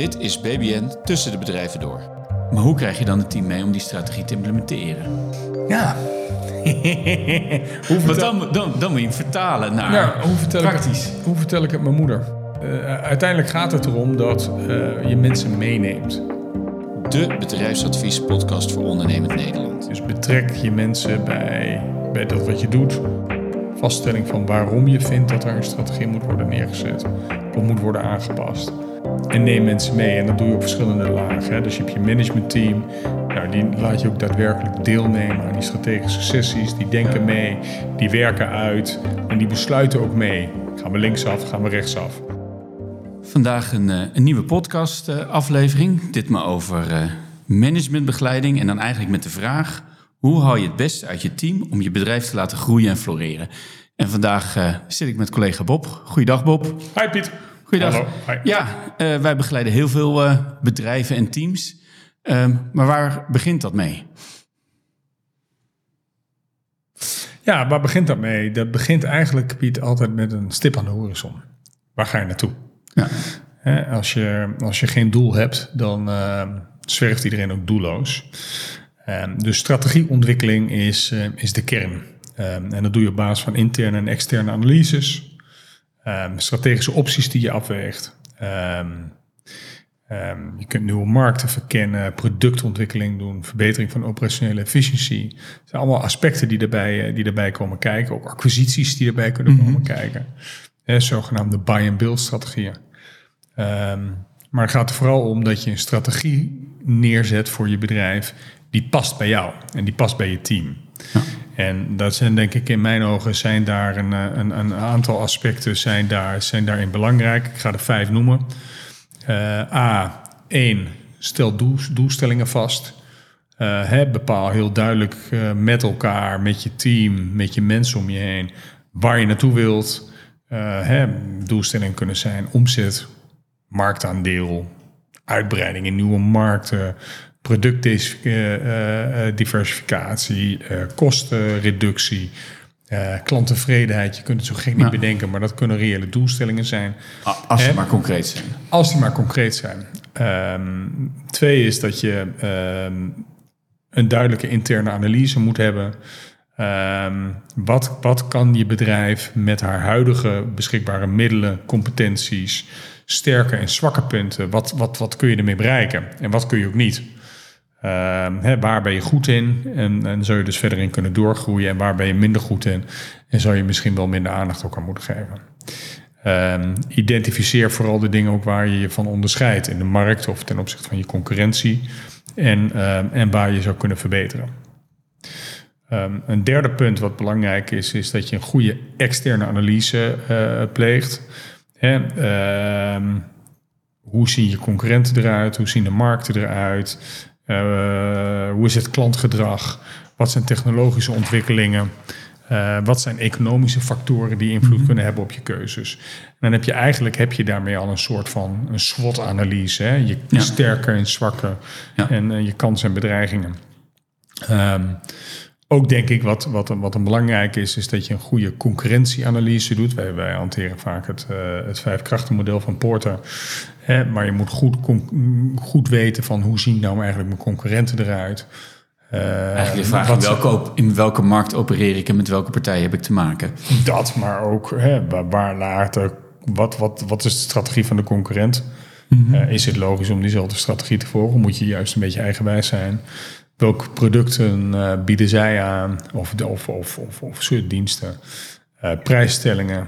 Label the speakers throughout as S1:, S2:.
S1: Dit is BBN tussen de bedrijven door. Maar hoe krijg je dan het team mee om die strategie te implementeren?
S2: Ja.
S1: hoe vertel... dan, dan, dan, moet je hem vertalen naar
S2: ja, hoe vertel
S1: praktisch.
S2: Ik, hoe vertel ik het mijn moeder? Uh, uiteindelijk gaat het erom dat uh, je mensen meeneemt.
S1: De bedrijfsadviespodcast voor ondernemend Nederland.
S2: Dus betrek je mensen bij, bij dat wat je doet. Vaststelling van waarom je vindt dat er een strategie moet worden neergezet. Of moet worden aangepast. En neem mensen mee. En dat doe je op verschillende lagen. Hè. Dus je hebt je managementteam. Nou, die laat je ook daadwerkelijk deelnemen aan die strategische sessies. Die denken mee, die werken uit en die besluiten ook mee. Gaan we linksaf, gaan we rechtsaf.
S1: Vandaag een, eh, een nieuwe podcast uh, aflevering. Ditmaal over uh, managementbegeleiding. En dan eigenlijk met de vraag... hoe haal je het beste uit je team om je bedrijf te laten groeien en floreren? En vandaag zit ik met collega Bob. Goeiedag Bob.
S2: Hi Piet.
S1: Goeiedag. Ja, uh, wij begeleiden heel veel uh, bedrijven en teams. Uh, maar waar begint dat mee?
S2: Ja, waar begint dat mee? Dat begint eigenlijk, Piet, altijd met een stip aan de horizon. Waar ga je naartoe? Ja. als, je, als je geen doel hebt, dan zwerft iedereen ook doelloos. dus strategieontwikkeling is, is de kern. en dat doe je op basis van interne en externe analyses. Um, strategische opties die je afweegt. Um, um, je kunt nieuwe markten verkennen, productontwikkeling doen, verbetering van operationele efficiëntie. Het zijn allemaal aspecten die erbij, eh, die komen kijken. Ook acquisities die erbij kunnen mhm. komen kijken. He, zogenaamde buy-and-build strategieën. maar het gaat er vooral om dat je een strategie neerzet voor je bedrijf die past bij jou en die past bij je team. Ja. En dat zijn denk ik in mijn ogen zijn daar een, eh, een, een aantal aspecten zijn, daar, zijn daarin belangrijk. Ik ga er vijf noemen. Uh, A, één, stel doel, doelstellingen vast. Hè, bepaal heel duidelijk met elkaar, met je team, met je mensen om je heen, waar je naartoe wilt. Doelstellingen kunnen zijn omzet, marktaandeel, uitbreiding in nieuwe markten, productdiversificatie, uh, kostenreductie, uh, klanttevredenheid. Je kunt het zo gek niet bedenken, maar dat kunnen reële doelstellingen zijn.
S1: Als ze maar concreet zijn.
S2: Als die maar concreet zijn. Um, twee is dat je um, een duidelijke interne analyse moet hebben. Um, wat, wat kan je bedrijf met haar huidige beschikbare middelen, competenties, sterke en zwakke punten, wat, wat, wat kun je ermee bereiken en wat kun je ook niet? Uh, waar ben je goed in? En, en zou je dus verder in kunnen doorgroeien. En waar ben je minder goed in? En zou je misschien wel minder aandacht ook aan moeten geven. Uh, identificeer vooral de dingen ook waar je je van onderscheidt in de markt of ten opzichte van je concurrentie. En, uh, en waar je zou kunnen verbeteren. Een derde punt wat belangrijk is, is dat je een goede externe analyse uh, pleegt. Hè, hoe zien je concurrenten eruit? Hoe zien de markten eruit? Uh, hoe is het klantgedrag? Wat zijn technologische ontwikkelingen? Uh, wat zijn economische factoren die invloed mhm. kunnen hebben op je keuzes? En dan heb je eigenlijk heb je daarmee al een soort van een SWOT-analyse. Je ja. sterke en zwakke ja. en uh, je kansen en bedreigingen. Um, ook denk ik wat, wat, wat een belangrijk is, is dat je een goede concurrentieanalyse doet. Wij, wij hanteren vaak het, uh, het vijfkrachtenmodel van Porter. Hè, maar je moet goed, goed weten van hoe zien nou eigenlijk mijn concurrenten eruit.
S1: Uh, eigenlijk de vraag in welke, in welke markt opereer ik en met welke partijen heb ik te maken?
S2: Dat, maar ook hè, waar, waar later, wat, wat, wat is de strategie van de concurrent? Mm -hmm. uh, is het logisch om diezelfde strategie te volgen? Moet je juist een beetje eigenwijs zijn? Welke producten uh, bieden zij aan of, of, of, of, diensten, uh, prijsstellingen,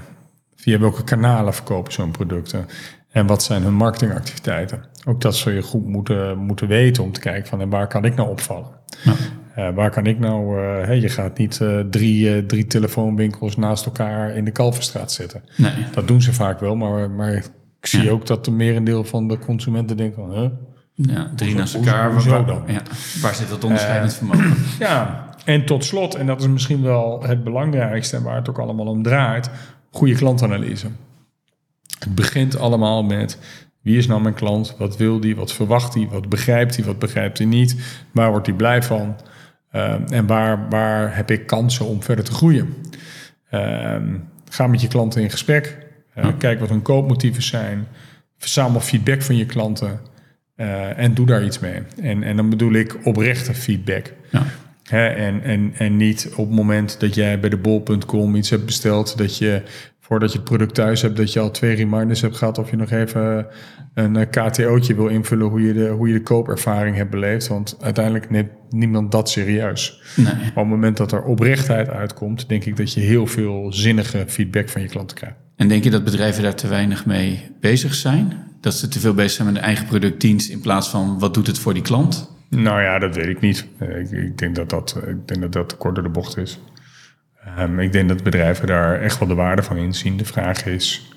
S2: via welke kanalen verkopen zo'n producten en wat zijn hun marketingactiviteiten. Ook dat zul je goed moeten, moeten weten om te kijken van en waar kan ik nou opvallen. Ja. Uh, waar kan ik nou, hey, je gaat niet drie, drie telefoonwinkels naast elkaar in de Kalverstraat zetten. Nee. Dat doen ze vaak wel, maar, maar ik zie ook dat de merendeel van de consumenten denkt van, huh,
S1: ja, drie naast elkaar. waar, dan? Ja, waar zit dat onderscheidend uh, vermogen?
S2: Ja, en tot slot, en dat is misschien wel het belangrijkste en waar het ook allemaal om draait, goede klantanalyse. Het begint allemaal met wie is nou mijn klant? Wat wil die? Wat verwacht hij? Wat begrijpt hij? Wat begrijpt hij niet? Waar wordt hij blij van? Uh, en waar, waar heb ik kansen om verder te groeien? Uh, ga met je klanten in gesprek. Uh, Kijk wat hun koopmotieven zijn verzamel feedback van je klanten eh, en doe daar iets mee. En, en dan bedoel ik oprechte feedback. Ja. Hè, en, en, en niet op het moment dat jij bij de bol.com iets hebt besteld, dat je voordat je het product thuis hebt, dat je al twee reminders hebt gehad of je nog even een eh, KTO'tje wil invullen hoe je, de, hoe je de koopervaring hebt beleefd. Want uiteindelijk neemt niemand dat serieus. Nee. op het moment dat er oprechtheid uitkomt, denk ik dat je heel veel zinnige feedback van je klanten krijgt.
S1: En denk je dat bedrijven daar te weinig mee bezig zijn? Dat ze te veel bezig zijn met hun eigen productdienst in plaats van wat doet het voor die klant?
S2: Nou ja, dat weet ik niet. Eh, ik, ik denk dat dat, ik denk dat dat kort door de bocht is. Um, ik denk dat bedrijven daar echt wel de waarde van inzien. De vraag is,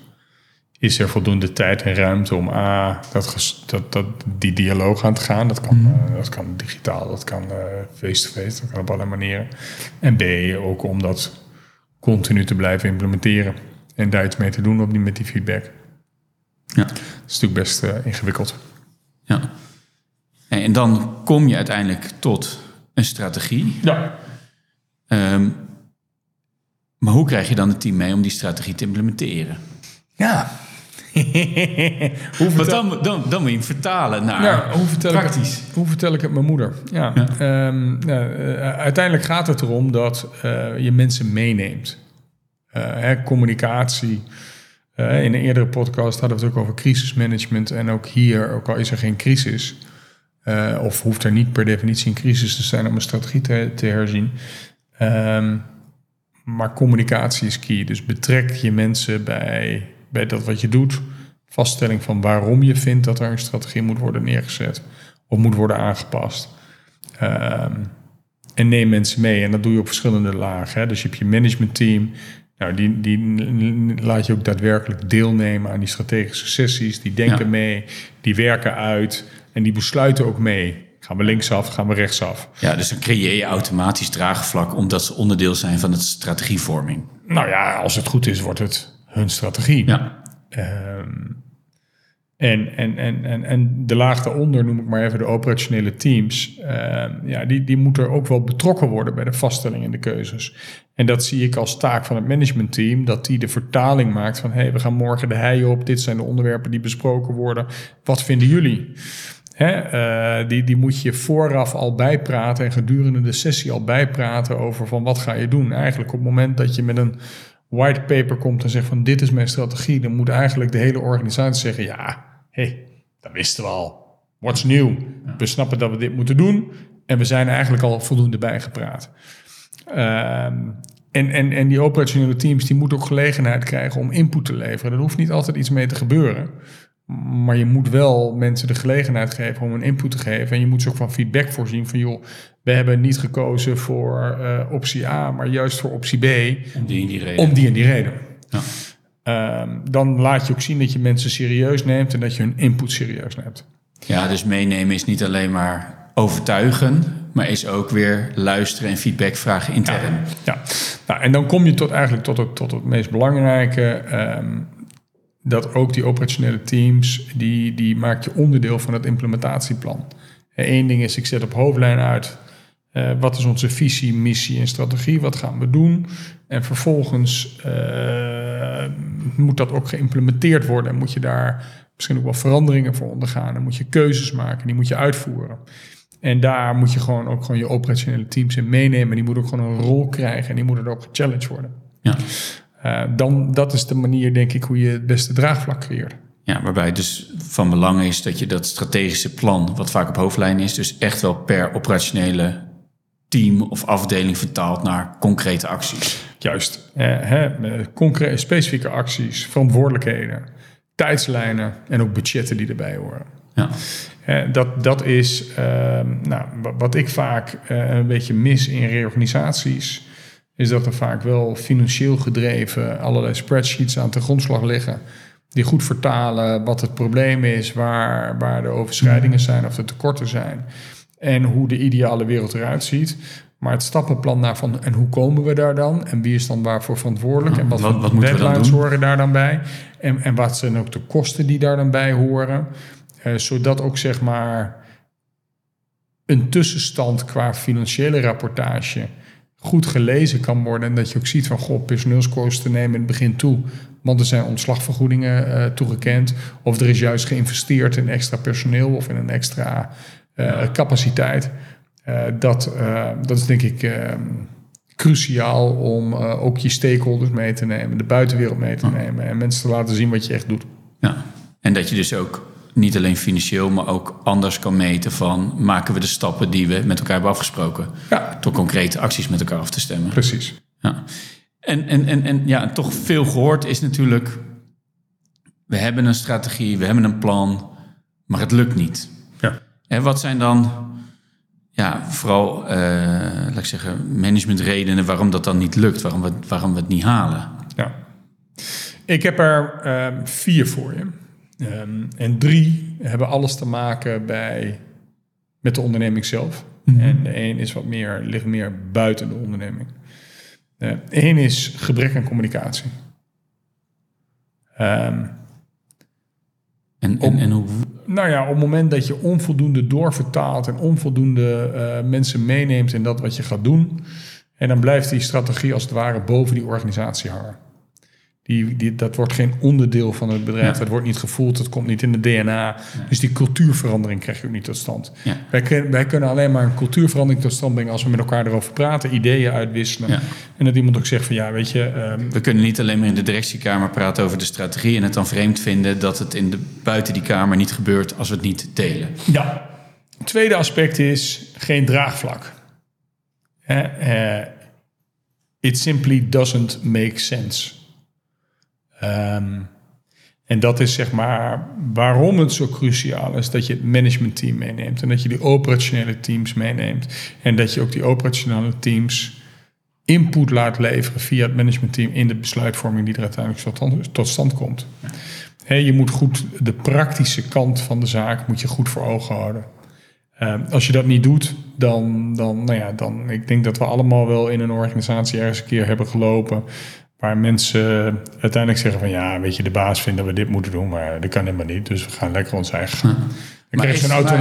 S2: is er voldoende tijd en ruimte om A, dat, dat, dat, die dialoog aan te gaan? Dat kan, mm. dat kan digitaal, dat kan eh, face-to-face, dat kan op allerlei manieren. En B, ook om dat continu te blijven implementeren en daar iets mee te doen op die, met die feedback. Ja. Dat is natuurlijk best uh, ingewikkeld.
S1: Ja. En dan kom je uiteindelijk tot een strategie. Ja. Um, maar hoe krijg je dan het team mee om die strategie te implementeren?
S2: Ja.
S1: hoe vertel... dan, dan, dan moet je hem vertalen naar ja, hoe vertel praktisch.
S2: Ik, hoe vertel ik het mijn moeder? Ja, ehm, eh, uiteindelijk gaat het erom dat uh, je mensen meeneemt. Uh, hè, communicatie. In een eerdere podcast hadden we het ook over crisismanagement. En ook hier, ook al is er geen crisis... of hoeft er niet per definitie een crisis te zijn om een strategie te, herzien... Um, maar communicatie is key. Dus betrek je mensen bij, bij dat wat je doet. Vaststelling van waarom je vindt dat er een strategie moet worden neergezet of moet worden aangepast. Ehm, en neem mensen mee. En dat doe je op verschillende lagen. Hè. Dus je hebt je managementteam. Nou, die, die laat je ook daadwerkelijk deelnemen aan die strategische sessies. Die denken mee, die werken uit en die besluiten ook mee. Gaan we linksaf, gaan we rechtsaf.
S1: Ja, dus dan creëer je automatisch draagvlak omdat ze onderdeel zijn van het strategievorming.
S2: Nou ja, als het goed is, wordt het hun strategie. Ja. Ehm, en, en, en, en, en de laag daaronder, noem ik maar even de operationele teams, uh, ja, die, die moeten ook wel betrokken worden bij de vaststelling en de keuzes. En dat zie ik als taak van het managementteam, dat die de vertaling maakt van hé, hey, we gaan morgen de hei op, dit zijn de onderwerpen die besproken worden, wat vinden jullie? Hè, uh, die, die moet je vooraf al bijpraten en gedurende de sessie al bijpraten over van wat ga je doen. Eigenlijk op het moment dat je met een white paper komt en zegt van dit is mijn strategie, dan moet eigenlijk de hele organisatie zeggen ja, hey, dat wisten we al. What's new? We snappen dat we dit moeten doen en we zijn eigenlijk al voldoende bijgepraat. Ehm, en, en, en die operationele teams die moeten ook gelegenheid krijgen om input te leveren. Er hoeft niet altijd iets mee te gebeuren. Maar je moet wel mensen de gelegenheid geven om een input te geven. En je moet ze ook van feedback voorzien van joh, we hebben niet gekozen voor uh, optie A, maar juist voor optie B.
S1: Om die en die reden.
S2: Om die en die reden. Ja. Uh, dan laat je ook zien dat je mensen serieus neemt en dat je hun input serieus neemt.
S1: Ja, dus meenemen is niet alleen maar overtuigen, maar is ook weer luisteren en feedback vragen intern.
S2: Ja, ja. Nou, en dan kom je tot eigenlijk tot het, tot het meest belangrijke. Um, dat ook die operationele teams, die, die maak je onderdeel van het implementatieplan. Eén ding is, ik zet op hoofdlijn uit, uh, wat is onze visie, missie en strategie, wat gaan we doen? En vervolgens uh, moet dat ook geïmplementeerd worden en moet je daar misschien ook wel veranderingen voor ondergaan. Dan moet je keuzes maken, die moet je uitvoeren. En daar moet je gewoon ook gewoon je operationele teams in meenemen. Die moeten ook gewoon een rol krijgen en die moeten er ook gechallenged worden. Ja. Uh, dan, dat is de manier, denk ik, hoe je het beste draagvlak creëert.
S1: Ja, waarbij het dus van belang is dat je dat strategische plan, wat vaak op hoofdlijn is, dus echt wel per operationele team of afdeling vertaalt naar concrete acties.
S2: Juist. Uh, hè, concrete, specifieke acties, verantwoordelijkheden, tijdslijnen en ook budgetten die erbij horen. Ja. Uh, dat, dat is uh, nou, wat ik vaak een beetje mis in reorganisaties is dat er vaak wel financieel gedreven allerlei spreadsheets aan de grondslag liggen. Die goed vertalen wat het probleem is, waar, waar de overschrijdingen zijn of de tekorten zijn. En hoe de ideale wereld eruit ziet. Maar het stappenplan daarvan en hoe komen we daar dan? En wie is dan waarvoor verantwoordelijk? En wat, wat, wat deadlines horen daar dan bij? En, en wat zijn ook de kosten die daar dan bij horen? Uh, zodat ook zeg maar een tussenstand qua financiële rapportage goed gelezen kan worden. En dat je ook ziet van, goh, personeelskosten nemen in het begin toe. want er zijn ontslagvergoedingen uh, toegekend. Of er is juist geïnvesteerd in extra personeel of in een extra capaciteit. Uh, dat, dat is denk ik cruciaal om ook je stakeholders mee te nemen, de buitenwereld mee te nemen en mensen te laten zien wat je echt doet.
S1: Ja, en dat je dus ook niet alleen financieel, maar ook anders kan meten van maken we de stappen die we met elkaar hebben afgesproken. Ja. Door concrete acties met elkaar af te stemmen.
S2: Precies.
S1: Ja. En, en, en, en ja, toch veel gehoord is natuurlijk, we hebben een strategie, we hebben een plan, maar het lukt niet.
S2: Ja.
S1: En wat zijn dan, ja, vooral, uh, laat ik zeggen, managementredenen waarom dat dan niet lukt, waarom we, waarom we het niet halen?
S2: Ja. Ik heb er uh, vier voor je. Um, en drie hebben alles te maken bij, met de onderneming zelf. Mm -hmm. En de een is wat meer, ligt meer buiten de onderneming. Eén is gebrek aan communicatie. Um,
S1: en, en, en hoe?
S2: Nou ja, op het moment dat je onvoldoende doorvertaalt en onvoldoende uh, mensen meeneemt in dat wat je gaat doen, en dan blijft die strategie als het ware boven die organisatie hangen. Die, die, dat wordt geen onderdeel van het bedrijf. Ja. Dat wordt niet gevoeld. Dat komt niet in de DNA. Dus die cultuurverandering krijg je ook niet tot stand.
S1: Ja.
S2: Wij, wij, kunnen alleen maar een cultuurverandering tot stand brengen als we met elkaar erover praten, ideeën uitwisselen. En dat iemand ook zegt van ja, weet je. Um,
S1: we kunnen niet alleen maar in de directiekamer praten over de strategie en het dan vreemd vinden dat het in de, buiten die kamer niet gebeurt als we het niet delen.
S2: Ja. Het tweede aspect is geen draagvlak. Uh, it simply doesn't make sense. Um, en dat is zeg maar waarom het zo cruciaal is dat je het managementteam meeneemt en dat je die operationele teams meeneemt en dat je ook die operationele teams input laat leveren via het managementteam in de besluitvorming die er uiteindelijk tot, stand komt. je moet goed de praktische kant van de zaak moet je goed voor ogen houden. Uh, als je dat niet doet, dan, dan, nou ja, dan, ik denk dat we allemaal wel in een organisatie ergens een keer hebben gelopen Waar mensen uiteindelijk zeggen van ja, weet je, de baas vindt dat we dit moeten doen, maar dat kan helemaal niet. Dus we gaan lekker ons eigen gaan. Dan krijg je een auto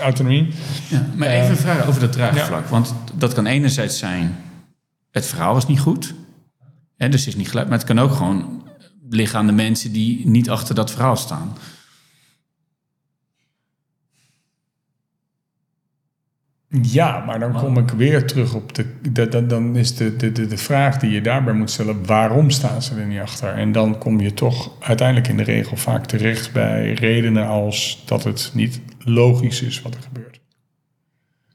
S2: autonomie.
S1: Ja, maar even een vraag over dat draagvlak. Want dat kan enerzijds zijn, het verhaal is niet goed. Hè, dus het is niet gelijk. Maar het kan ook gewoon liggen aan de mensen die niet achter dat verhaal staan.
S2: Ja, maar dan kom ik weer terug op de. Dan, dan is de, de, de, de vraag die je daarbij moet stellen: waarom staan ze er niet achter? En dan kom je toch uiteindelijk in de regel vaak terecht bij redenen als dat het niet logisch is wat er gebeurt.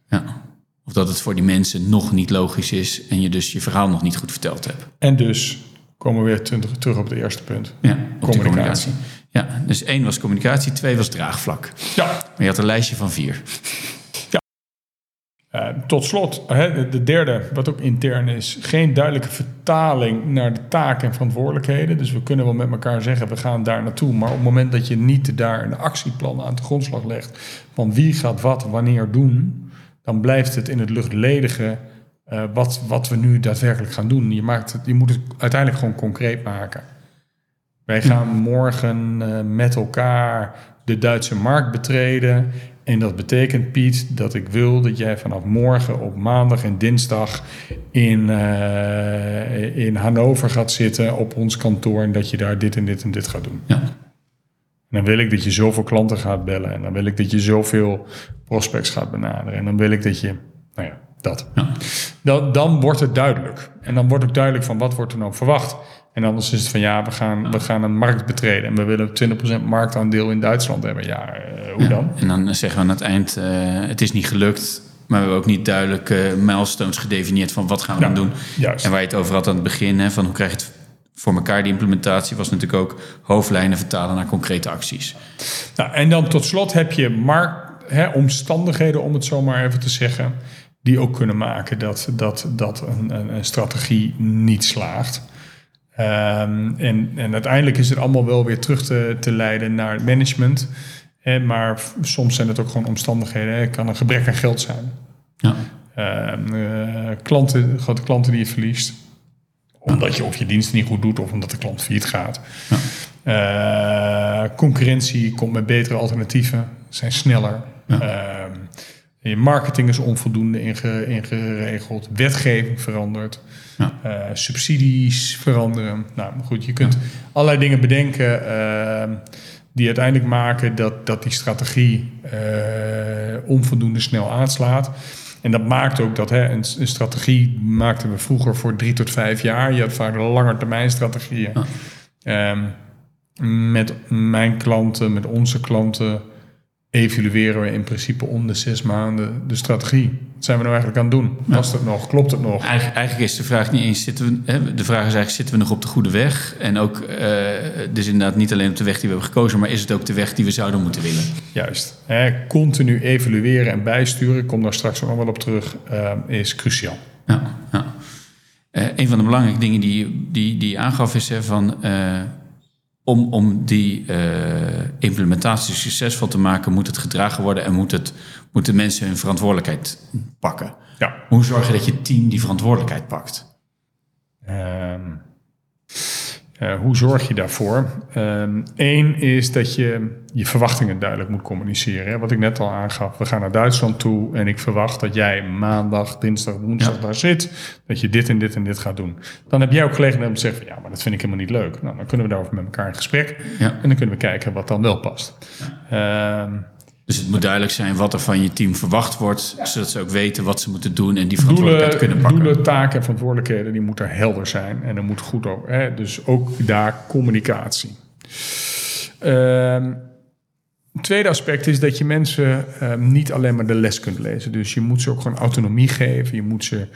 S1: Ja, of dat het voor die mensen nog niet logisch is en je dus je verhaal nog niet goed verteld hebt.
S2: En dus komen we weer terug op het eerste punt:
S1: ja, communicatie. communicatie. Ja, dus één was communicatie, twee was draagvlak.
S2: Ja.
S1: Maar je had een lijstje van vier.
S2: Uh, tot slot, hè, de derde, wat ook intern is, geen duidelijke vertaling naar de taken en verantwoordelijkheden. Dus we kunnen wel met elkaar zeggen, we gaan daar naartoe. Maar op het moment dat je niet daar een actieplan aan de grondslag legt van wie gaat wat wanneer doen, dan blijft het in het luchtledige uh, wat, wat we nu daadwerkelijk gaan doen. Je, maakt je moet het uiteindelijk gewoon concreet maken. Wij gaan morgen uh, met elkaar de Duitse markt betreden. En dat betekent, Piet, dat ik wil dat jij vanaf morgen op maandag en dinsdag in, uh, in Hannover gaat zitten op ons kantoor en dat je daar dit en dit en dit gaat doen.
S1: Ja.
S2: En dan wil ik dat je zoveel klanten gaat bellen en dan wil ik dat je zoveel prospects gaat benaderen en dan wil ik dat je, nou ja, dat.
S1: Ja.
S2: Dan, dan wordt het duidelijk. En dan wordt ook duidelijk van wat wordt er nou verwacht. En anders is het van ja, we gaan, we gaan een markt betreden en we willen 20% marktaandeel in Duitsland hebben. Ja, uh, hoe dan?
S1: En dan zeggen we aan het eind, uh, het is niet gelukt, maar we hebben ook niet duidelijk uh, milestones gedefinieerd van wat gaan we dan doen.
S2: Juist.
S1: En waar je het over had aan het begin, hè, van hoe krijg je het voor elkaar, die implementatie, was natuurlijk ook hoofdlijnen vertalen naar concrete acties.
S2: Nou, en dan tot slot heb je markt, hè, omstandigheden, om het zo maar even te zeggen, die ook kunnen maken dat, dat, dat een, een, een strategie niet slaagt. Um, en, en uiteindelijk is het allemaal wel weer terug te, te leiden naar het management. Maar soms zijn het ook gewoon omstandigheden. Het kan een gebrek aan geld zijn.
S1: Ja.
S2: Um, uh, klanten, grote klanten die je verliest. Omdat je of je dienst niet goed doet of omdat de klant failliet gaat.
S1: Ja.
S2: Uh, concurrentie komt met betere alternatieven, zijn sneller.
S1: Ja.
S2: Um, Je marketing is onvoldoende inge, ingeregeld. Wetgeving verandert. Ja. Uh, subsidies veranderen. Nou, goed, je kunt allerlei dingen bedenken uh, die uiteindelijk maken dat, dat die strategie uh, onvoldoende snel aanslaat. En dat maakt ook dat hè, een, een, strategie maakten we vroeger voor drie tot vijf jaar. Je had vaak lange termijn strategieën. Um, met mijn klanten, met onze klanten evalueren we in principe om de zes maanden de strategie. Wat zijn we nou eigenlijk aan het doen? Past het nog? Klopt het nog?
S1: Eigenlijk, eigenlijk, is de vraag niet eens, zitten we, hè, de vraag is eigenlijk, zitten we nog op de goede weg? En ook, uh, dus inderdaad niet alleen op de weg die we hebben gekozen, maar is het ook de weg die we zouden moeten willen?
S2: Juist. Hè, continu evalueren en bijsturen, ik kom daar straks nog wel op terug, uh, is cruciaal.
S1: Ja, ja. Uh, een van de belangrijke dingen die, die, die je aangaf is hè, van om, om die uh, implementatie succesvol te maken, moet het gedragen worden en moet het, moeten mensen hun verantwoordelijkheid pakken. Ja. Hoe zorg je dat je team die verantwoordelijkheid pakt? Um,
S2: uh, hoe zorg je daarvoor? Eén ehm, is dat je je verwachtingen duidelijk moet communiceren. Wat ik net al aangaf, we gaan naar Duitsland toe en ik verwacht dat jij maandag, dinsdag, woensdag daar zit. Dat je dit en dit en dit gaat doen. Dan heb jij ook gelegenheid om te zeggen, van, ja, maar dat vind ik helemaal niet leuk. Nou, dan kunnen we daarover met elkaar in gesprek ja. en dan kunnen we kijken wat dan wel past.
S1: Ja. Um, dus het moet duidelijk zijn wat er van je team verwacht wordt, zodat ze ook weten wat ze moeten doen en die verantwoordelijkheid kunnen pakken.
S2: Doelen, taken en verantwoordelijkheden, die moeten helder zijn en er moet goed over. Hè? Dus ook daar communicatie. Um, het tweede aspect is dat je mensen um, niet alleen maar de les kunt lezen. Dus je moet ze ook gewoon autonomie geven. Je moet ze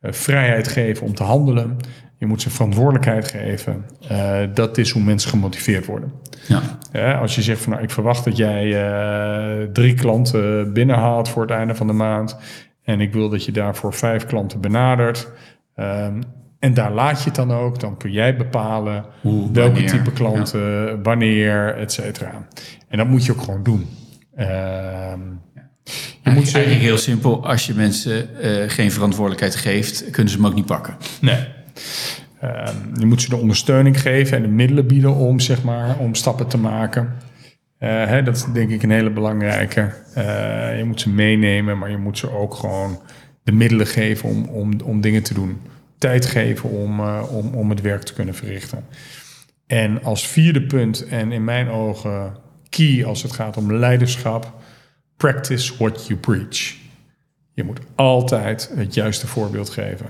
S2: uh, vrijheid geven om te handelen. Je moet ze verantwoordelijkheid geven. Uh, dat is hoe mensen gemotiveerd worden. Ja. als je zegt van nou, ik verwacht dat jij uh, drie klanten binnenhaalt voor het einde van de maand. En ik wil dat je daarvoor vijf klanten benadert. Um, en daar laat je het dan ook. Dan kun jij bepalen Hoe, welke type klanten, wanneer, et cetera. En dat moet je ook gewoon doen. Uh,
S1: je moet. Eigenlijk heel simpel. Als je mensen uh, geen verantwoordelijkheid geeft, kunnen ze hem ook niet pakken.
S2: Nee. Uh, je moet ze de ondersteuning geven en de middelen bieden om, zeg maar, om stappen te maken. Uh, hè, dat is denk ik een hele belangrijke. Uh, je moet ze meenemen, maar je moet ze ook gewoon de middelen geven om, om, om dingen te doen. Tijd geven om, uh, om, om het werk te kunnen verrichten. En als vierde punt, en in mijn ogen key als het gaat om leiderschap, practice what you preach. Je moet altijd het juiste voorbeeld geven.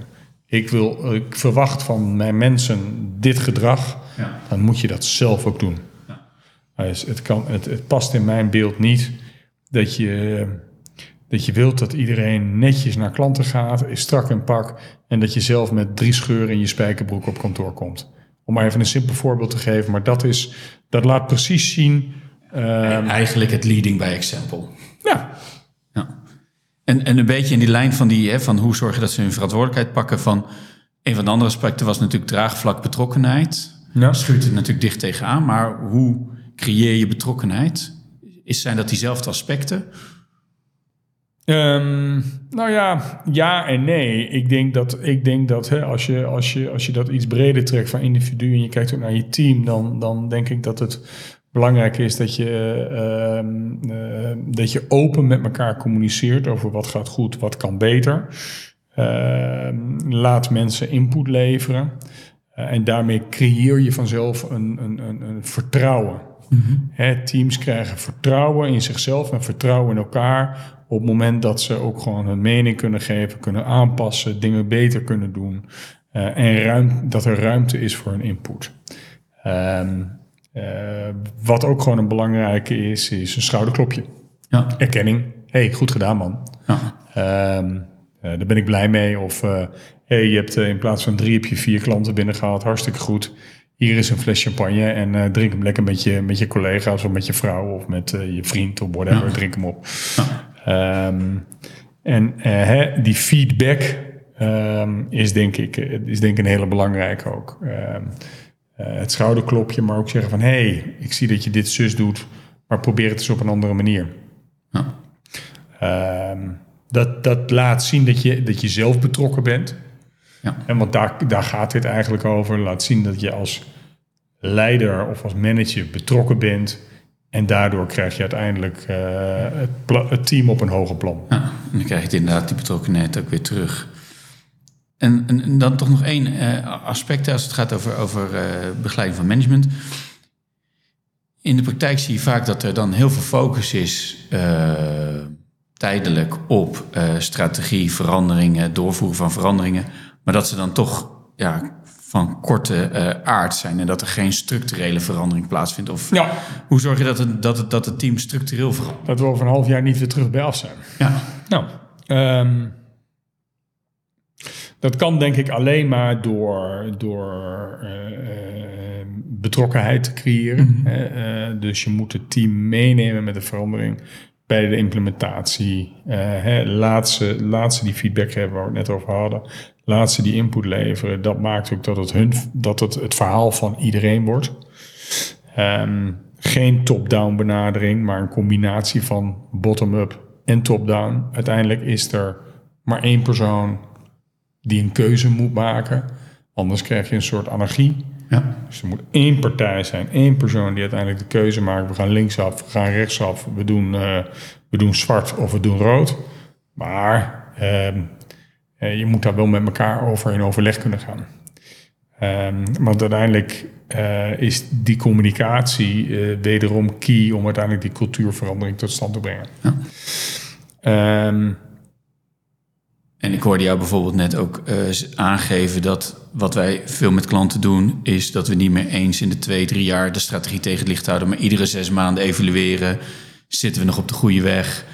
S2: Ik, wil, ik verwacht van mijn mensen dit gedrag, ja. dan moet je dat zelf ook doen. Ja. Dus het, kan, het, het past in mijn beeld niet dat je, dat je wilt dat iedereen netjes naar klanten gaat, is strak in pak en dat je zelf met drie scheuren in je spijkerbroek op kantoor komt. Om maar even een simpel voorbeeld te geven, maar dat, is, dat laat precies zien.
S1: Um, eigenlijk het leading by example.
S2: Ja.
S1: ja. En, en een beetje in die lijn van, die, hè, van hoe zorg je dat ze hun verantwoordelijkheid pakken. Van, een van de andere aspecten was natuurlijk draagvlak betrokkenheid. Ja. Schuurt het natuurlijk dicht tegenaan, maar hoe creëer je betrokkenheid? Is, zijn dat diezelfde aspecten?
S2: Um, nou ja, ja en nee. Ik denk dat, ik denk dat hè, als, je, als, je, als je dat iets breder trekt van individu en je kijkt ook naar je team, dan, dan denk ik dat het belangrijk is dat je, uh, uh, dat je open met elkaar communiceert over wat gaat goed, wat kan beter. Uh, laat mensen input leveren. Uh, en daarmee creëer je vanzelf een, een, een, een vertrouwen. Mm -hmm. teams krijgen vertrouwen in zichzelf en vertrouwen in elkaar op het moment dat ze ook gewoon hun mening kunnen geven, kunnen aanpassen, dingen beter kunnen doen. En ruim, dat er ruimte is voor een input. Um, uh, wat ook gewoon een belangrijke is, is een schouderklopje. Ja. Erkenning. hey, goed gedaan man. Ja. Um, uh, daar ben ik blij mee. Of hey, je hebt in plaats van drie heb je vier klanten binnengehaald. Hartstikke goed. Hier is een fles champagne en drink hem lekker met je, met je collega's of met je vrouw of met je vriend of whatever. Ja. Drink hem op. Um, en die feedback um, is, denk ik, is denk ik een hele belangrijke ook. Uh, het schouderklopje, maar ook zeggen van... hé, hey, ik zie dat je dit zus doet, maar probeer het eens op een andere manier. Ja. dat, dat laat zien dat je, dat je zelf betrokken bent. Ja. En want daar, daar gaat dit eigenlijk over. Laat zien dat je als leider of als manager betrokken bent En daardoor krijg je uiteindelijk het, het, team op een hoger plan.
S1: Ja, en dan krijg je inderdaad die betrokkenheid ook weer terug. En, en, dan toch nog één aspect als het gaat over, over begeleiding van management. In de praktijk zie je vaak dat er dan heel veel focus is tijdelijk op strategie, veranderingen, doorvoeren van veranderingen. Maar dat ze dan toch ja, van korte uh, aard zijn en dat er geen structurele verandering plaatsvindt? Of ja. hoe zorg je dat het, dat, het, dat het team structureel verandert?
S2: Dat we over een half jaar niet weer terug bij af zijn.
S1: Ja.
S2: Nou, um, dat kan denk ik alleen maar door, door uh, betrokkenheid te creëren. Mm -hmm. dus je moet het team meenemen met de verandering bij de implementatie. Uh, hè, laat, ze, laat ze die feedback hebben waar we het net over hadden. Laat ze die input leveren. Dat maakt ook dat het, hun, dat het, het verhaal van iedereen wordt. Um, geen top-down benadering, maar een combinatie van bottom-up en top-down. Uiteindelijk is er maar één persoon die een keuze moet maken. Anders krijg je een soort anarchie. Ja. Dus er moet één partij zijn, één persoon die uiteindelijk de keuze maakt. We gaan linksaf, we gaan rechtsaf, we doen, uh, we doen zwart of we doen rood. Maar uh, je moet daar wel met elkaar over in overleg kunnen gaan. Um, want uiteindelijk uh, is die communicatie uh, wederom key om uiteindelijk die cultuurverandering tot stand te brengen. Ja.
S1: Um, en ik hoorde jou bijvoorbeeld net ook uh, aangeven dat wat wij veel met klanten doen, is dat we niet meer eens in de twee, drie jaar de strategie tegen het licht houden, maar iedere zes maanden evalueren. Zitten we nog op de goede weg?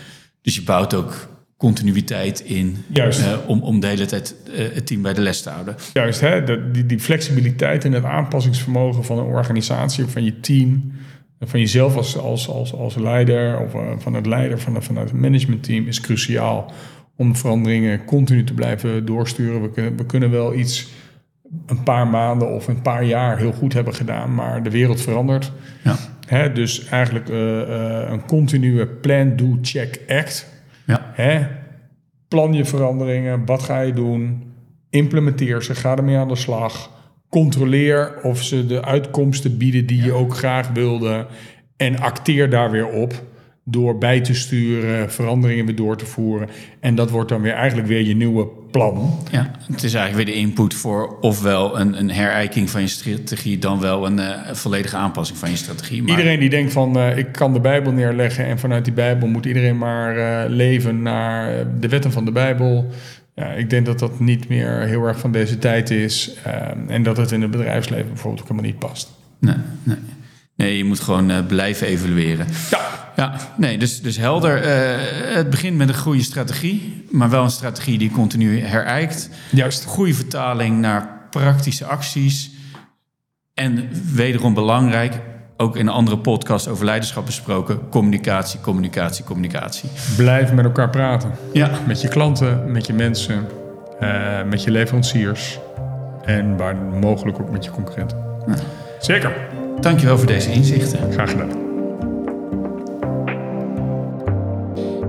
S1: Dus je bouwt ook continuïteit in Juist. Uh, om, om de hele tijd uh, het team bij de les te houden.
S2: Juist, hè? De, die, die flexibiliteit en het aanpassingsvermogen van een organisatie of van je team, van jezelf als, als, als, als leider of van het leider van, van het managementteam is cruciaal om veranderingen continu te blijven doorsturen. We kunnen, we kunnen wel iets een paar maanden of een paar jaar heel goed hebben gedaan, maar de wereld verandert. Ja. Hè, dus eigenlijk uh, uh, een continue plan, do, check, act. Ja. Hè? Plan je veranderingen, wat ga je doen? Implementeer ze, ga ermee aan de slag. Controleer of ze de uitkomsten bieden die je ook graag wilde. En acteer daar weer op door bij te sturen, veranderingen weer door te voeren. En dat wordt dan weer eigenlijk weer je nieuwe plan.
S1: Ja, het is eigenlijk weer de input voor ofwel een, een herijking van je strategie, dan wel een uh, volledige aanpassing van je strategie.
S2: Maar... Iedereen die denkt van uh, ik kan de Bijbel neerleggen en vanuit die Bijbel moet iedereen maar uh, leven naar de wetten van de Bijbel. Ja, ik denk dat dat niet meer heel erg van deze tijd is en dat het in het bedrijfsleven bijvoorbeeld ook helemaal niet past.
S1: Nee, nee. Nee, je moet gewoon blijven evalueren.
S2: Ja.
S1: Ja, nee, dus, dus helder. Uh, het begint met een goede strategie, maar wel een strategie die continu herijkt.
S2: Juist.
S1: Goede vertaling naar praktische acties. En wederom belangrijk, ook in een andere podcast over leiderschap besproken, communicatie, communicatie, communicatie.
S2: Blijf met elkaar praten. Ja. Met je klanten, met je mensen, uh, met je leveranciers en waar mogelijk ook met je concurrenten. Ja. Zeker.
S1: Dankjewel voor deze inzichten.
S2: Graag gedaan.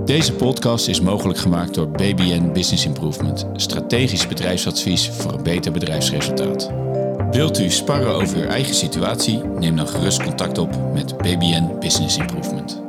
S1: Deze podcast is mogelijk gemaakt door BBN Business Improvement, strategisch bedrijfsadvies voor een beter bedrijfsresultaat. Wilt u sparren over uw eigen situatie? Neem dan gerust contact op met BBN Business Improvement.